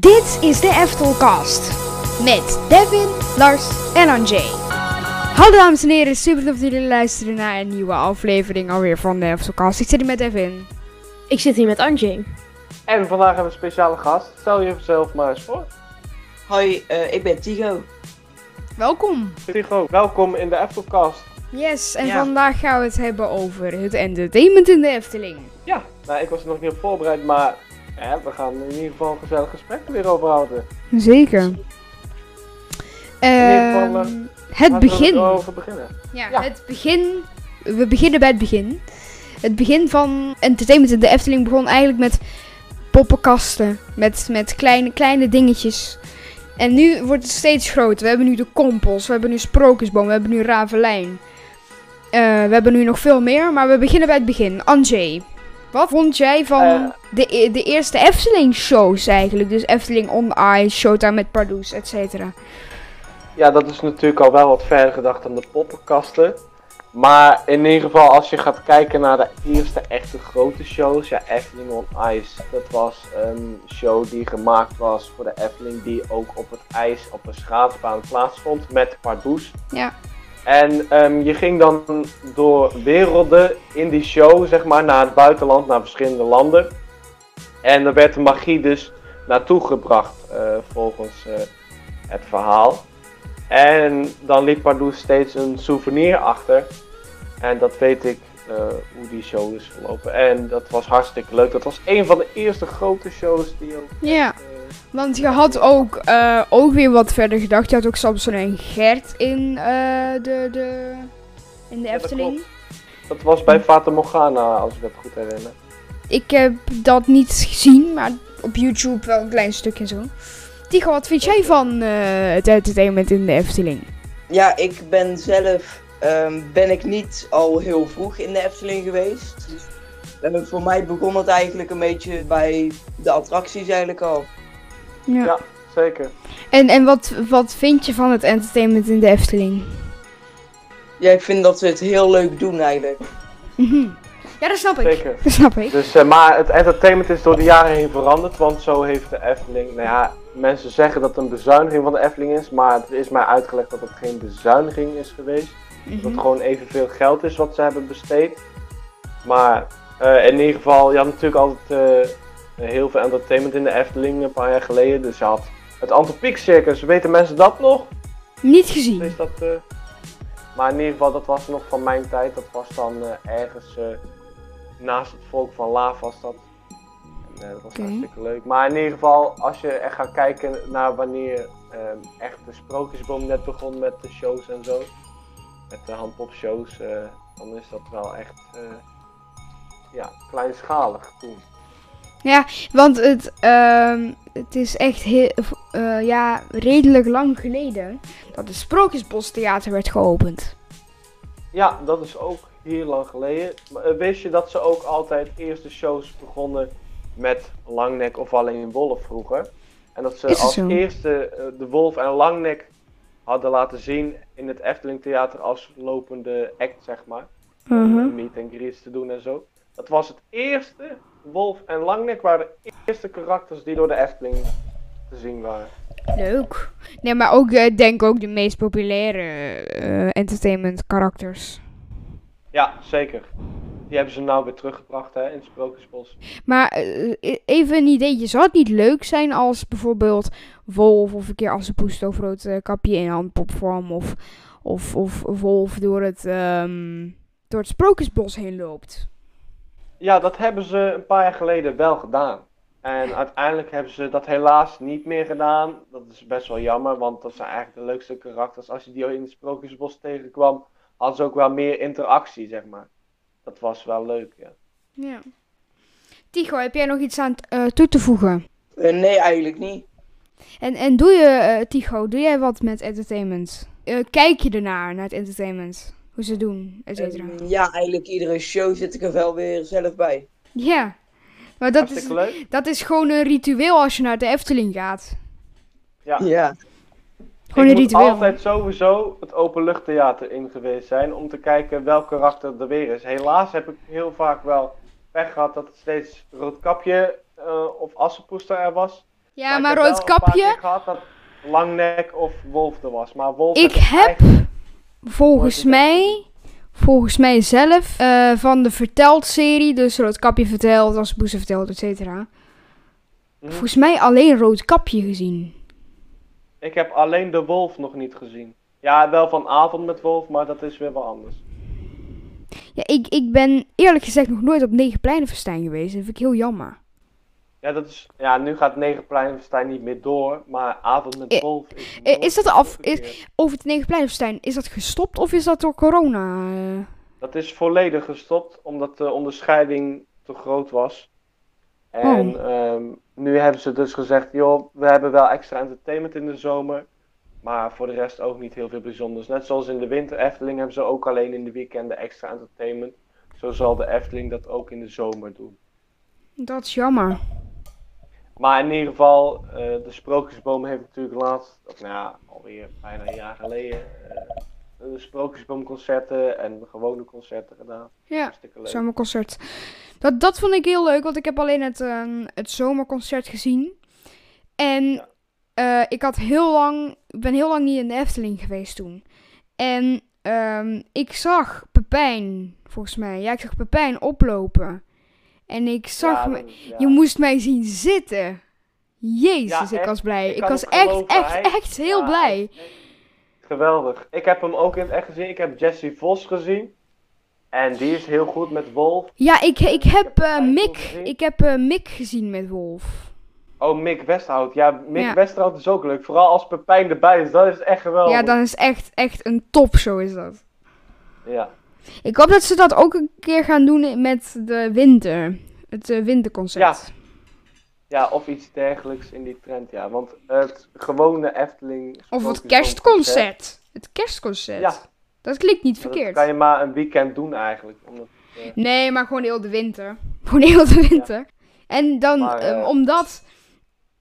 Dit is de Eftelcast met Devin, Lars en Anjay. Hallo dames en heren, super dat jullie luisteren naar een nieuwe aflevering alweer van de Eftelcast. Ik zit hier met Devin. Ik zit hier met Anjay. En vandaag hebben we een speciale gast. Stel je zelf maar eens voor. Hoi, eh, ik ben Tigo. Welkom. Tigo, welkom in de Eftelcast. Yes, en Ja. vandaag gaan we het hebben over het entertainment in de Efteling. Ja, nou ik was er nog niet op voorbereid, maar hè, we gaan in ieder geval een gezellig gesprek er weer over houden. Zeker. ieder geval, Ehm, eh, het we begin. beginnen. Ja, Ja. het begin. We beginnen bij het begin. Het begin van entertainment in de Efteling begon eigenlijk met poppenkasten. Met, met kleine, kleine dingetjes. En nu wordt het steeds groter. We hebben nu de kompels, we hebben nu Sprookjesboom, we hebben nu Ravelijn. Eh, we hebben nu nog veel meer, maar we beginnen bij het begin. Anjay, wat vond jij van Eh. de, e- de eerste Efteling-shows eigenlijk? Dus Efteling on Ice, Showtime met Pardoes, et cetera. Ja, dat is natuurlijk al wel wat verder gedacht dan de poppenkasten. Maar in ieder geval, als je gaat kijken naar de eerste echte grote shows, ja, Efteling on Ice, dat was een show die gemaakt was voor de Efteling, die ook op het ijs op een schaatsbaan plaatsvond met Pardoes. Ja. En ehm, je ging dan door werelden in die show, zeg maar, naar het buitenland, naar verschillende landen. En er werd de magie dus naartoe gebracht, eh, volgens eh, het verhaal. En dan liep Pardoes steeds een souvenir achter. En dat weet ik eh, hoe die show is verlopen. En dat was hartstikke leuk. Dat was een van de eerste grote shows die ook. Ja. eh, Want je had ook, eh, ook weer wat verder gedacht. Je had ook Samson en Gert in, eh, de, de, in de Ja, dat Efteling. dat was bij Fata Morgana, als ik dat goed herinner. ik heb dat niet gezien, maar op YouTube wel een klein stukje zo. Tigo, wat vind jij van eh, het entertainment in de Efteling? Ja, ik ben zelf ehm, ben ik niet al heel vroeg in de Efteling geweest. Eh, voor mij begon het eigenlijk een beetje bij de attracties eigenlijk al. Ja. Ja. Zeker. En, en wat, wat vind je van het entertainment in de Efteling? Ja, ik vind dat ze het heel leuk doen eigenlijk. Mhm. Ja, dat snap ik. Zeker. Dat snap ik. Dus, eh, maar het entertainment is door de jaren heen veranderd, want zo heeft de Efteling, nou ja, mensen zeggen dat het een bezuiniging van de Efteling is, maar het is mij uitgelegd dat het geen bezuiniging is geweest. Dat Mhm. het gewoon evenveel geld is wat ze hebben besteed. Maar eh, in ieder geval, je had natuurlijk altijd eh, heel veel entertainment in de Efteling een paar jaar geleden. Dus je had het Antropiek Circus, weten mensen dat nog? Niet gezien. Is dat, eh, Maar in ieder geval, dat was nog van mijn tijd. Dat was dan eh, ergens eh, naast het volk van Laaf was dat. En, dat was hartstikke leuk. Maar in ieder geval, als je echt gaat kijken naar wanneer echt de Sprookjesboom net begon met de shows en zo. Met de handpopshows, dan is dat wel echt ja, kleinschalig toen. Ja, want het, ehm, het is echt heel, eh, ja, redelijk lang geleden dat het Sprookjesbos Theater werd geopend. Ja, dat is ook heel lang geleden. Eh, wist je dat ze ook altijd eerst de shows begonnen met Langnek of alleen Wolf vroeger? En dat ze als zo? eerste eh, de Wolf en Langnek hadden laten zien in het Efteling Theater als lopende act, zeg maar. Om een meet and greets te doen en zo. Dat was het eerste. Wolf en Langnek waren de eerste karakters die door de Efteling te zien waren. Leuk. Nee, maar ook, eh, denk ook de meest populaire eh, entertainment karakters. Ja, zeker. Die hebben ze nou weer teruggebracht hè, in het Sprookjesbos. Maar eh, even een ideetje. Zou het niet leuk zijn als bijvoorbeeld Wolf of een keer Assepoest over het kapje in handpopvorm of, of, of Wolf door het, ehm, door het Sprookjesbos heen loopt? Ja, dat hebben ze een paar jaar geleden wel gedaan. En uiteindelijk hebben ze dat helaas niet meer gedaan. Dat is best wel jammer, want dat zijn eigenlijk de leukste karakters. Als je die in het Sprookjesbos tegenkwam, hadden ze ook wel meer interactie, zeg maar. Dat was wel leuk, ja. Ja. Tigo, heb jij nog iets aan eh, toe te voegen? Eh, nee, eigenlijk niet. En, en doe je, eh Tigo, doe jij wat met entertainment? Eh, kijk je ernaar, naar het entertainment? Hoe ze doen, et cetera? Ja, eigenlijk iedere show zit ik er wel weer zelf bij. Ja. Maar dat is, leuk. dat is gewoon een ritueel als je naar de Efteling gaat. Ja. Ja. Gewoon ik een moet ritueel. altijd sowieso het openluchttheater in geweest zijn om te kijken welk karakter er weer is. Helaas heb ik heel vaak wel pech gehad dat het steeds Roodkapje eh of Assepoester er was. Ja, ik maar heb wel rood een paar kapje. keer gehad dat Langnek of Wolf er was. Maar Wolf Ik heb- eigenlijk- Volgens mij, volgens mij zelf, eh, van de Verteld-serie, dus Roodkapje verteld, als Boeze verteld, et cetera. Mhm. Volgens mij alleen Roodkapje gezien. Ik heb alleen de Wolf nog niet gezien. Ja, wel van avond met Wolf, maar dat is weer wel anders. Ja, ik, ik ben eerlijk gezegd nog nooit op Negenpleinenfestijn geweest. Dat vind ik heel jammer. Ja, dat is, ja nu gaat Negenpleinenfestijn niet meer door, maar avond met Wolf is... is dat af- teruggekeerd. Over het Negenpleinenfestijn, is dat gestopt of is dat door corona? eh? Dat is volledig gestopt, omdat de onderscheiding te groot was. En Oh. ehm, nu hebben ze dus gezegd, joh, we hebben wel extra entertainment in de zomer. Maar voor de rest ook niet heel veel bijzonders. Net zoals in de winter Efteling hebben ze ook alleen in de weekenden extra entertainment. Zo zal de Efteling dat ook in de zomer doen. Dat is jammer. Maar in ieder geval, eh, de Sprookjesboom heeft natuurlijk laatst, of nou ja, alweer bijna een jaar geleden, eh, de Sprookjesboomconcerten en gewone concerten gedaan. Ja, zomerconcert. Dat, dat vond ik heel leuk, want ik heb alleen het, ehm, het zomerconcert gezien. En Ja. eh, ik had heel lang, ben heel lang niet in de Efteling geweest toen. En ehm, ik zag Pepijn, volgens mij. Ja, ik zag Pepijn oplopen. En ik zag, Ja, me- ja. je moest mij zien zitten. Jezus, Ja, ik was blij. Ik was echt, geloven. echt, echt heel blij. echt, Geweldig. Ik heb hem ook in het echt gezien. Ik heb Jesse Vos gezien. En die is heel goed met Wolf. Ja, ik, ik heb eh, Pepijn Mick, gezien. ik heb eh, Mick gezien met Wolf. Oh, Mick Westhout. Ja, Mick Ja. Westhout is ook leuk. Vooral als Pepijn erbij is. Dat is echt geweldig. Ja, dan is echt, echt een topshow is dat. Ja. Ik hoop dat ze dat ook een keer gaan doen met de winter. Het eh, winterconcert. Ja, of iets dergelijks in die trend, ja. Want het gewone Efteling... Of het kerstconcert. Het kerstconcert. Ja. Dat klinkt niet Dat verkeerd. kan je maar een weekend doen eigenlijk. Omdat, eh, Nee, maar gewoon heel de winter. Gewoon heel de winter. En dan, Maar, ehm, eh, omdat...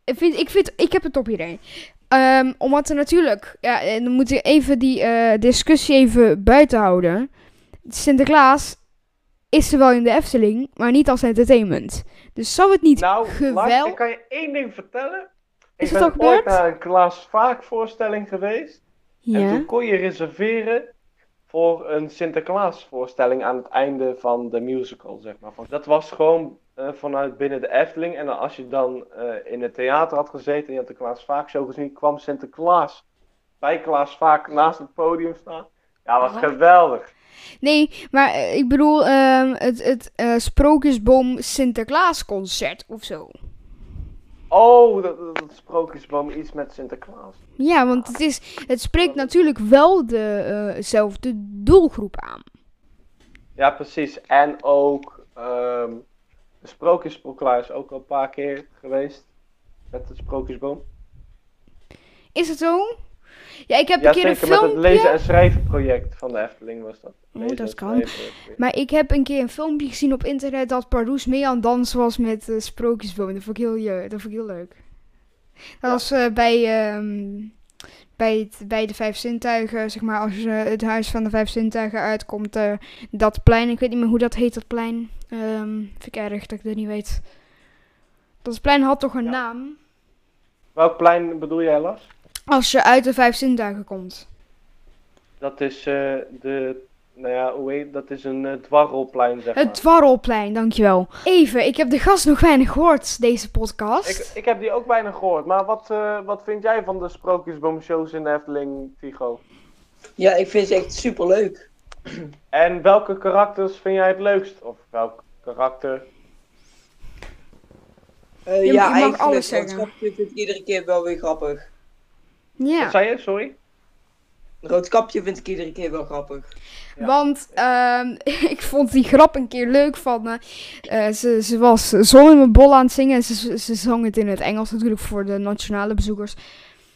Ik vind, ik vind, ik heb het op iedereen. Ehm, omdat er natuurlijk, ja, en dan moet ik even die discussie even buiten houden. Sinterklaas is er wel in de Efteling, maar niet als entertainment. Dus zou het niet nou, geweld- Lars, ik kan je één ding vertellen. Is ik het ben ooit naar een Klaas Vaak voorstelling geweest. En Ja. toen kon je reserveren voor een Sinterklaas voorstelling aan het einde van de musical, zeg maar. Dat was gewoon eh, vanuit binnen de Efteling. En als je dan eh, in het theater had gezeten en je had de Klaas Vaak show gezien, kwam Sinterklaas bij Klaas Vaak naast het podium staan. Ja, was Wat? geweldig. Nee, maar eh, ik bedoel ehm, het, het eh, Sprookjesboom Sinterklaas concert of zo. Oh, dat, dat, dat sprookjesboom iets met Sinterklaas. Ja, want het, is, het spreekt natuurlijk wel dezelfde doelgroep aan. Ja, precies. En ook ehm de is ook al een paar keer geweest. Met het Sprookjesboom. Is het zo? Ja, ik heb Ja, een keer een. Met het filmpje... lezen en schrijven project van de Efteling was dat. Oh, dat kan. Maar ik heb een keer een filmpje gezien op internet dat Pardoes mee aan het dansen was met eh Sprookjesboom. Dat vond ik heel, je- dat vond ik heel leuk. Dat Ja. was eh, bij, ehm, bij, het, bij de Vijf Zintuigen, zeg maar, als je het huis van de Vijf Zintuigen uitkomt, eh, dat plein. Ik weet niet meer hoe dat heet, dat plein. Ehm vind ik erg dat ik dat niet weet. Dat plein had toch een Ja. naam? Welk plein bedoel jij, Lars? Als je uit de Vijf Zintuigen komt. Dat is eh, de. Nou ja, hoe heet dat? is een eh, dwarrelplein, zeg Het maar. Dwarrelplein, dankjewel. Even, ik heb de gast nog weinig gehoord, deze podcast. Ik, ik heb die ook bijna gehoord. Maar wat, eh, wat vind jij van de Sprookjesboom-shows in de Efteling, Tigo? Ja, ik vind ze echt super leuk. En welke karakters vind jij het leukst? Of welk karakter? Eh, Je- ja, je mag eigenlijk, alles zeggen. Roodkapje vind ik iedere keer wel weer grappig. Ja. Wat zei je? Sorry? Roodkapje vind ik iedere keer wel grappig. Ja. Want ehm, ik vond die grap een keer leuk van... eh, eh, ze, ze was zon in mijn bol aan het zingen. En ze, ze zong het in het Engels natuurlijk voor de nationale bezoekers.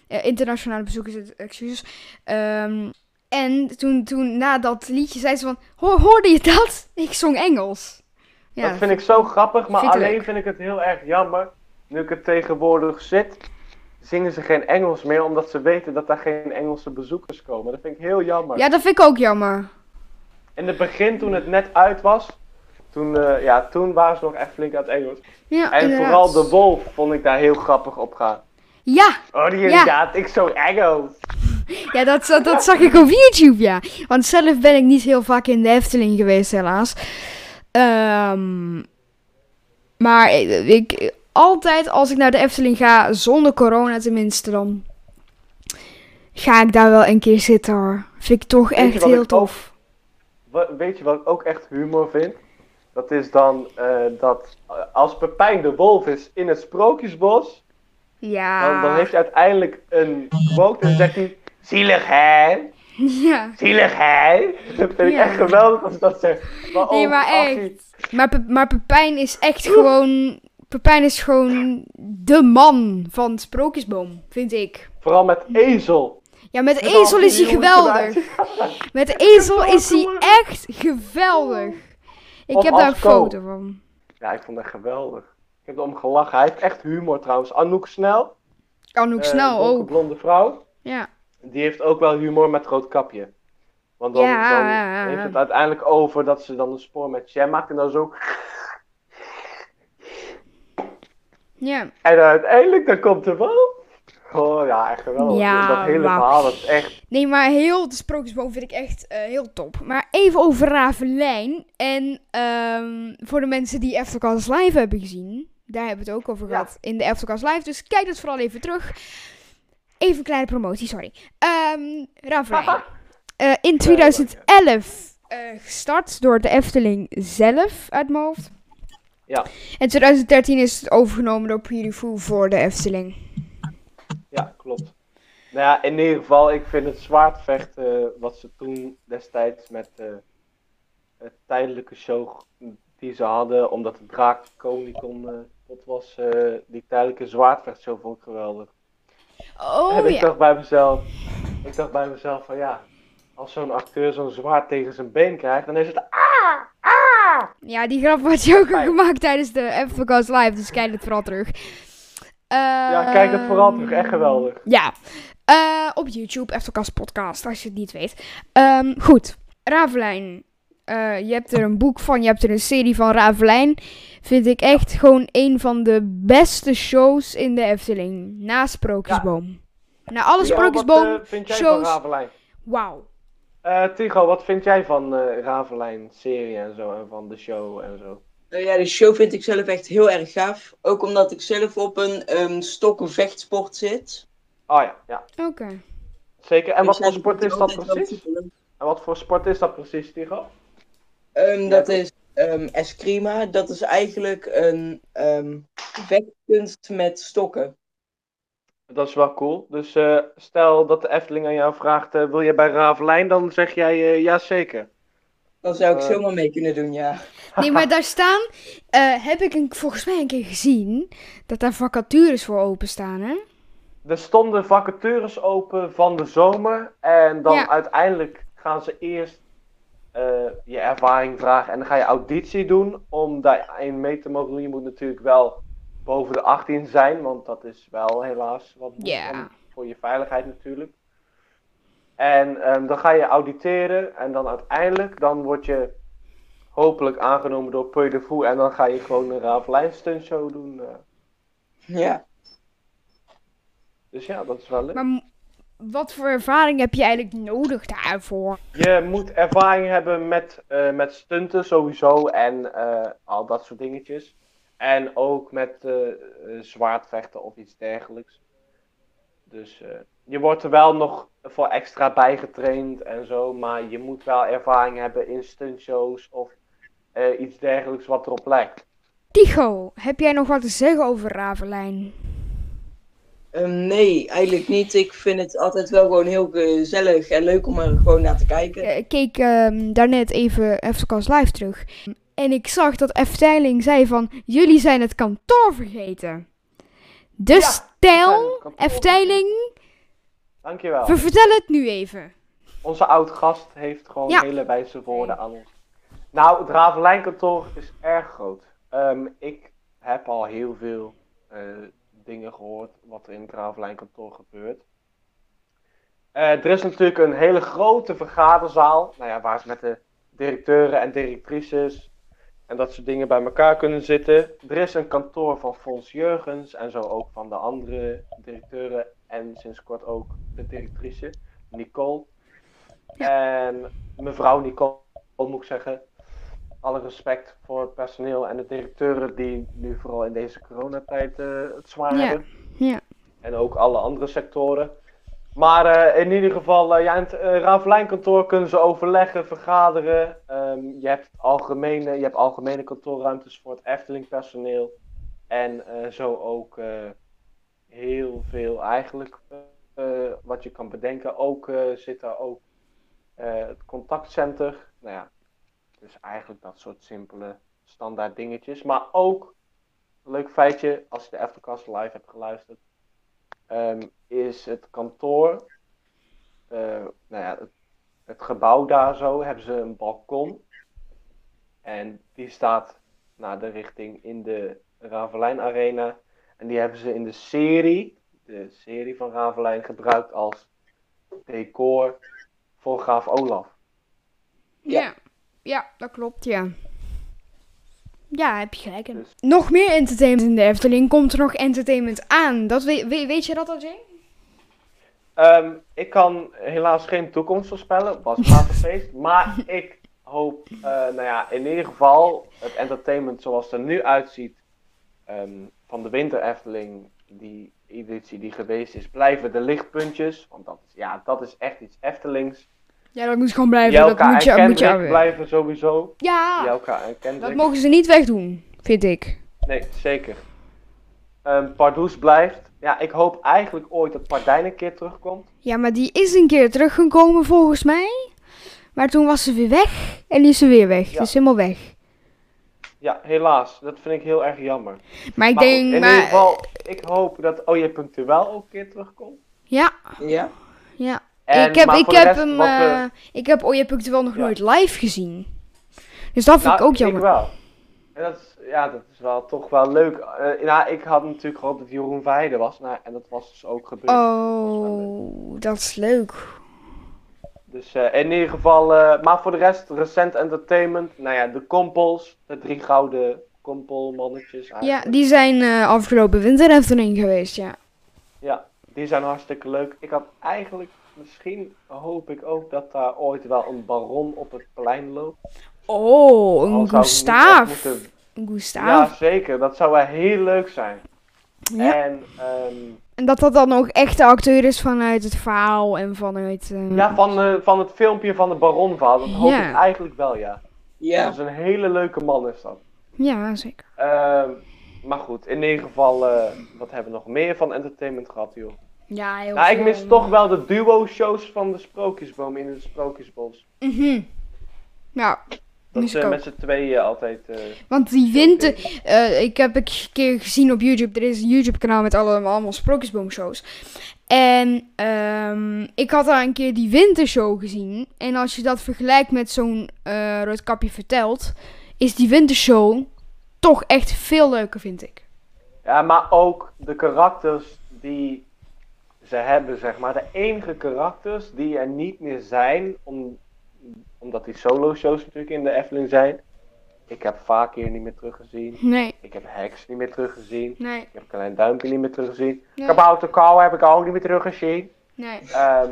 Eh, internationale bezoekers, excuses. Ehm, en toen, toen na dat liedje zei ze van... "Ho- hoorde je dat? Ik zong Engels. Ja, dat vind ik zo grappig, maar vind alleen leuk. vind ik het heel erg jammer. Nu ik het tegenwoordig zit, zingen ze geen Engels meer, omdat ze weten dat daar geen Engelse bezoekers komen. Dat vind ik heel jammer. ja, dat vind ik ook jammer. In het begin, toen het net uit was, Toen, eh, ja, toen waren ze nog echt flink aan het Engels. Ja, En inderdaad. vooral de wolf vond ik daar heel grappig op gaan. Ja, Oh, die Ja. inderdaad, ik zo Engels. ja dat, dat, dat zag ik op YouTube, ja. Want zelf ben ik niet heel vaak in de Efteling geweest, helaas. Ehm, maar ik- altijd als ik naar de Efteling ga, zonder corona tenminste, dan ga ik daar wel een keer zitten hoor. Vind ik toch echt heel tof. Weet je wat ik ook echt humor vind? Dat is dan eh, dat eh, als Pepijn de wolf is in het sprookjesbos, Ja. dan, dan heeft hij uiteindelijk een quote en zegt hij, zielig hè, Ja. zielig hè. Dat vind ik Ja. echt geweldig als dat zegt. Maar Nee, maar echt. hij- Maar, Pe- maar Pepijn is echt gewoon. Pepijn is gewoon de man van Sprookjesboom, vind ik. Vooral met ezel. Ja, met Met ezel is hij geweldig. Met ezel is hij echt geweldig. Ik Of heb daar een Ko. foto van. Ja, ik vond dat geweldig. Ik heb erom gelachen. Hij heeft echt humor trouwens. Anouk Snel, Anouk eh, Snel ook. blonde vrouw, Ja. die heeft ook wel humor met rood kapje. Want dan, Ja. dan heeft het uiteindelijk over dat ze dan een spoor met jam maakt en dan zo... Ja. En uiteindelijk dan komt er wel... Oh ja, echt geweldig. Ja, dat hele verhaal, dat is echt... Nee, maar heel de Sprookjesboom vind ik echt eh, heel top. Maar even over Ravelijn. En ehm, voor de mensen die Eftercast Live hebben gezien. Daar hebben we het ook over Ja. gehad in de Eftercast Live. Dus kijk dat vooral even terug. Even een kleine promotie, sorry. Ehm Ravelijn. Eh, in 2011 eh, gestart door de Efteling zelf uit mijn hoofd. Ja. En 2013 is het overgenomen door Purifu voor de Efteling. Ja, klopt. Nou ja, in ieder geval, ik vind het zwaardvechten wat ze toen destijds met eh het tijdelijke show die ze hadden, omdat de draak de koning kon, eh, dat was eh, die tijdelijke zwaardvechtshow vond ik geweldig. Oh en ik ja. dacht bij mezelf, ik dacht bij mezelf van ja, als zo'n acteur zo'n zwaard tegen zijn been krijgt, dan is het Ja, die grap wordt je ook al gemaakt tijdens de Eftercast Live, dus kijk het vooral terug. ja, kijk het vooral terug, echt geweldig. Ja, Eh, op YouTube, Eftercast Podcast, als je het niet weet. Ehm, goed, Ravelijn. Eh, je hebt er een boek van, je hebt er een serie van Ravelijn. Vind ik echt gewoon een van de beste shows in de Efteling. Na Sprookjesboom. Na alle Ja, Sprookjesboom, wat eh, vind jij shows. van Ravelijn? wauw. Eh Tigo, wat vind jij van eh Ravelijn serie en zo en van de show en zo? Nou ja, de show vind ik zelf echt heel erg gaaf. Ook omdat ik zelf op een um, stokkenvechtsport zit. Oh ja, ja. Oké. Zeker. En wat voor sport is dat precies? En wat voor sport is dat precies, Tigo? Ehm, Ja, dat toch? is ehm, eskrima. Dat is eigenlijk een ehm vechtkunst met stokken. Dat is wel cool. Dus eh, stel dat de Efteling aan jou vraagt, eh, wil je bij Ravelijn? Dan zeg jij eh, ja zeker. Dan zou ik zomaar mee kunnen doen, ja. Nee, maar daar staan, eh, heb ik een, volgens mij een keer gezien, dat daar vacatures voor openstaan, hè? Er stonden vacatures open van de zomer. En dan Ja. uiteindelijk gaan ze eerst eh, je ervaring vragen. En dan ga je auditie doen om daarin mee te mogen doen. Je moet natuurlijk wel boven de 18 zijn. Want dat is wel helaas wat voor je veiligheid natuurlijk. En ehm, dan ga je auditeren. En dan uiteindelijk dan word je hopelijk aangenomen door Puy de Fou. En dan ga je gewoon een Ravelijn stuntshow doen. eh. Ja. Dus ja, dat is wel leuk. Maar wat voor ervaring heb je eigenlijk nodig daarvoor? Je moet ervaring hebben met, eh, met stunten sowieso en eh, al dat soort dingetjes. En ook met eh, eh, zwaardvechten of iets dergelijks. Dus eh, je wordt er wel nog voor extra bijgetraind en zo, maar je moet wel ervaring hebben in stuntshows of eh, iets dergelijks wat erop lijkt. Tigo, heb jij nog wat te zeggen over Ravelijn? Ehm, nee, eigenlijk niet. Ik vind het altijd wel gewoon heel gezellig en leuk om er gewoon naar te kijken. Ik keek ehm, daarnet even Eftercast Live terug. En ik zag dat Efteling zei van, jullie zijn het kantoor vergeten. De Ja, kantoor. Efteling, Dankjewel. we vertellen het nu even. Onze oud-gast heeft gewoon Ja. hele wijze woorden aan ons. Nou, het Ravelijnkantoor is erg groot. Ehm, ik heb al heel veel eh, dingen gehoord wat er in het Ravelijnkantoor gebeurt. Eh, er is natuurlijk een hele grote vergaderzaal, nou ja, waar ze met de directeuren en directrices en dat soort dingen bij elkaar kunnen zitten. Er is een kantoor van Fons Jurgens en zo ook van de andere directeuren en sinds kort ook de directrice, Nicole. En mevrouw Nicole, moet ik zeggen. Alle respect voor het personeel en de directeuren die nu vooral in deze coronatijd eh, het zwaar Ja. hebben. Ja. En ook alle andere sectoren. Maar eh, in ieder geval, eh, ja, in het uh, Ravelijn-kantoor kunnen ze overleggen, vergaderen. Ehm, je, hebt algemene, je hebt algemene kantoorruimtes voor het Efteling-personeel. En eh, zo ook eh, heel veel eigenlijk eh, wat je kan bedenken. Ook eh, zit daar ook eh, het contactcenter. Nou ja, dus eigenlijk dat soort simpele standaard dingetjes. Maar ook, leuk feitje, als je de Eftelcast live hebt geluisterd ehm, is het kantoor, eh, nou ja, het, gebouw daar zo, hebben ze een balkon. En die staat naar de richting in de Ravelijn Arena. En die hebben ze in de serie, de serie van Ravelijn, gebruikt als decor voor Graaf Olaf. Ja. Ja. ja, dat klopt, ja. Ja, heb je gelijk in. Dus- Nog meer entertainment in de Efteling. Komt er nog entertainment aan? Dat we, we- weet je dat al, Jane? Ehm, ik kan helaas geen toekomst voorspellen, het was maar een feest. Maar ik hoop, eh, nou ja, in ieder geval het entertainment zoals het er nu uitziet ehm, van de Winter Efteling, die editie die geweest is, blijven de lichtpuntjes. Want dat is, ja, dat is echt iets Eftelings. Ja, dat moet gewoon blijven. Dat moet je, en moet je blijven sowieso. Ja, Jelka en dat mogen ze niet wegdoen, vind ik. Nee, zeker. Ehm Pardoes blijft. Ja, ik hoop eigenlijk ooit dat Pardijn een keer terugkomt. Ja, maar die is een keer teruggekomen volgens mij. Maar toen was ze weer weg. En nu is ze weer weg. Ja. Dus helemaal weg. Ja, helaas. Dat vind ik heel erg jammer. Maar ik Maar goed, denk, in maar... ieder geval, ik hoop dat OJ Punctueel ook een keer terugkomt. Ja, Ja? ja. En, ik heb, maar ik heb hem, wat eh, ik heb Punctueel nog Ja. nooit live gezien. Dus dat vind ik Nou, ook jammer. wel. En dat is, ja, dat is wel toch wel leuk. Eh, nou, ik had natuurlijk gehoopt dat Jeroen Weijden was. Nou, en dat was dus ook gebeurd. Wel. Oh, dat is leuk. Dus eh, in ieder geval, eh, maar voor de rest, recent entertainment. Nou ja, de kompels, de drie gouden kompelmannetjes. Ja, eigenlijk. die zijn eh, afgelopen winter geweest, ja. Ja, die zijn hartstikke leuk. Ik had eigenlijk, misschien hoop ik ook dat daar ooit wel een baron op het plein loopt. Oh, een Gustaaf. moeten- Een Ja, zeker. Dat zou wel heel leuk zijn. Ja. En ehm, En dat dat dan ook echt de acteur is vanuit het verhaal en vanuit... eh, ja, van, eh, van het filmpje van de baron verhaal, dat hoop Ja. ik eigenlijk wel, ja. Dat Ja. is een hele leuke man is dat. Ja, zeker. Ehm, maar goed, in ieder geval, eh, wat hebben we nog meer van entertainment gehad, joh? Ja, heel Nou, ik mis toch wel de duo-shows van de Sprookjesboom in het Sprookjesbos. Mhm. Ja, Dat ze ook. met z'n tweeën altijd... eh, want die winter... eh, ik heb een keer gezien op YouTube. Er is een YouTube kanaal met alle, allemaal sprookjesboomshows. En ehm, ik had daar een keer die wintershow gezien. En als je dat vergelijkt met zo'n eh Roodkapje vertelt... Is die wintershow toch echt veel leuker, vind ik. Ja, maar ook de karakters die ze hebben, zeg maar. De enige karakters die er niet meer zijn, om, omdat die solo-shows natuurlijk in de Efteling zijn. Ik heb Fakir niet meer teruggezien. Nee, Ik heb Hex niet meer teruggezien. nee, Ik heb Klein Duimpje niet meer teruggezien. nee. Kabouter Kou heb ik ook niet meer teruggezien. nee. Ehm,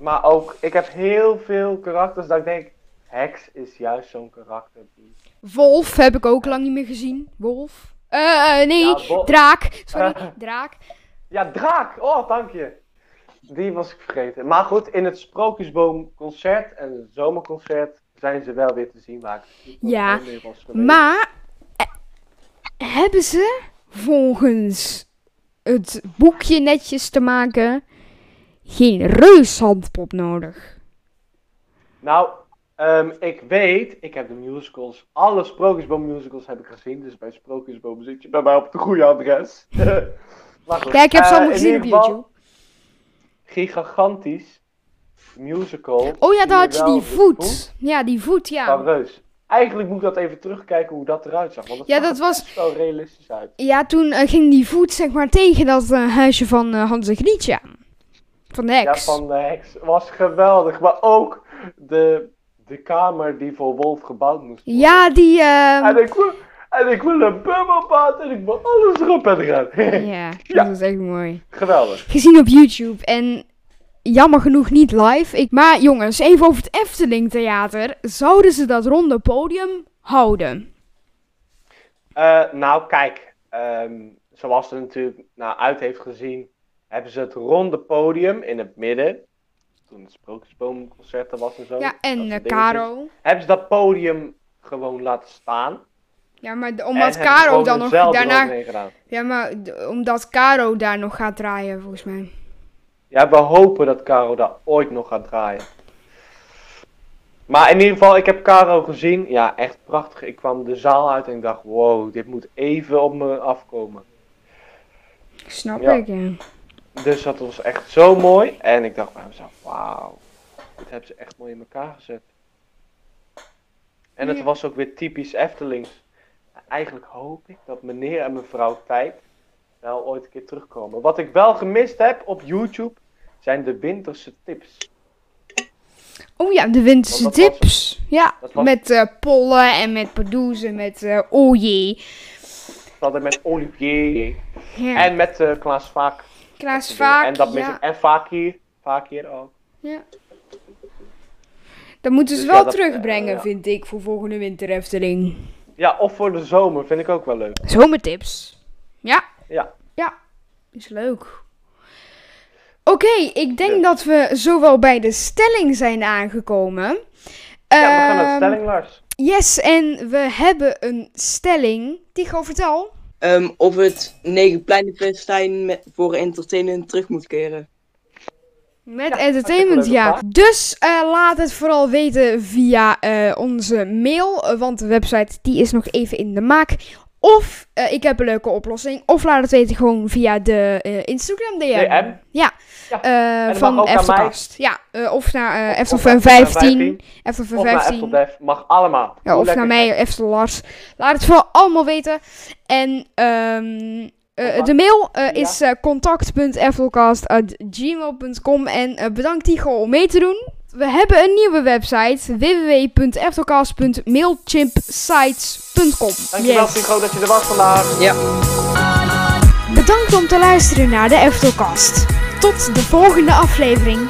maar ook, ik heb heel veel karakters dat ik denk, Hex is juist zo'n karakter die... Wolf heb ik ook lang niet meer gezien. Wolf. Eh, eh, nee, Ja, draak. Sorry, draak. Ja, Draak! Oh, dank je. Die was ik vergeten. Maar goed, in het Sprookjesboom concert en het zomerconcert zijn ze wel weer te zien waar ik Ja. Maar eh, hebben ze volgens het boekje netjes te maken geen reushandpop nodig? Nou, ehm, ik weet, ik heb de musicals, alle Sprookjesboom musicals heb ik gezien. Dus bij Sprookjesboom zit je bij mij op het goede adres. maar goed, Kijk, ik heb ze eh, allemaal gezien op YouTube. Gigantisch musical. Oh ja, daar had je die de voet. Ja, die voet, van ja. Reus. Eigenlijk moet ik dat even terugkijken hoe dat eruit zag. Want het Ja, dat er was- wel realistisch uit. Ja, toen eh, ging die voet zeg maar tegen dat eh, huisje van eh, Hans en Grietje aan. Van de Ja, heks. van de heks was geweldig. Maar ook de de kamer die voor Wolf gebouwd moest worden. Ja, die... ehm, En ik wil, en ik wil een bubbelbad en ik wil alles erop en eraan. ja, Ja. dat is echt mooi. Geweldig. Gezien op YouTube en jammer genoeg niet live. Ik, maar jongens, even over het Efteling Theater. Zouden ze dat ronde podium houden? Eh, nou, kijk. ehm, zoals het natuurlijk nou, uit heeft gezien, hebben ze het ronde podium in het midden. Toen het Sprookjesboomconcert er was en zo. Ja, en dingetjes. Caro. Hebben ze dat podium gewoon laten staan. Ja, maar omdat Caro dan nog daarna... Ja, maar omdat Caro daar nog gaat draaien, volgens mij. Ja, we hopen dat Caro daar ooit nog gaat draaien. Maar in ieder geval, ik heb Caro gezien. Ja, echt prachtig. Ik kwam de zaal uit en ik dacht, wow, dit moet even op me afkomen. Snap Ja. ik, ja. Dus dat was echt zo mooi. En ik dacht bij mezelf, wauw, dit hebben ze echt mooi in elkaar gezet. En het was ook weer typisch Eftelings. Eigenlijk hoop ik dat meneer en mevrouw Tijd wel ooit een keer terugkomen. Wat ik wel gemist heb op YouTube, zijn de winterse tips. Oh ja, de winterse dat tips. Ja, dat was- met eh pollen en met en met eh oje. We hadden met Olivier Ja. en met eh Klaas Vaak. Klaas Vaak, En, dat mis ja. ik- en Vaak hier. Vaak hier ook. ja. Dat moeten ze Dus wel ja, dat, terugbrengen, eh, vind ik, voor volgende winter Efteling. Ja, of voor de zomer vind ik ook wel leuk. Zomertips. Ja. Ja. Ja, is leuk. Oké, ik denk Ja. dat we zowel bij de stelling zijn aangekomen. Ja, we gaan naar de Ehm, stelling, Lars. Yes, en we hebben een stelling. Tigo, vertel. Ehm, of het Negenpleinenfestijn met, voor entertainment terug moet keren. Met Ja, entertainment, ja. vraag. Dus eh, laat het vooral weten via eh, onze mail, want de website die is nog even in de maak. Of eh, ik heb een leuke oplossing. Of laat het weten gewoon via de Instagram DM. DM? Ja. Ja. Van Eftelkast. Ja, of naar of Eftelfan naar 15. Eftelfan Of naar 15. Mag allemaal. Ja, of naar mij. Eftel Lars. Laat het vooral allemaal weten. En ehm, eh, de mail eh, Ja. is eh contact.eftelcast.gmail.com En bedankt Tigo om mee te doen. We hebben een nieuwe website. www.eftelcast.mailchimpsites.com Dankjewel, Pico, dat je er was vandaag. Bedankt om te luisteren naar de Eftelcast. Tot de volgende aflevering.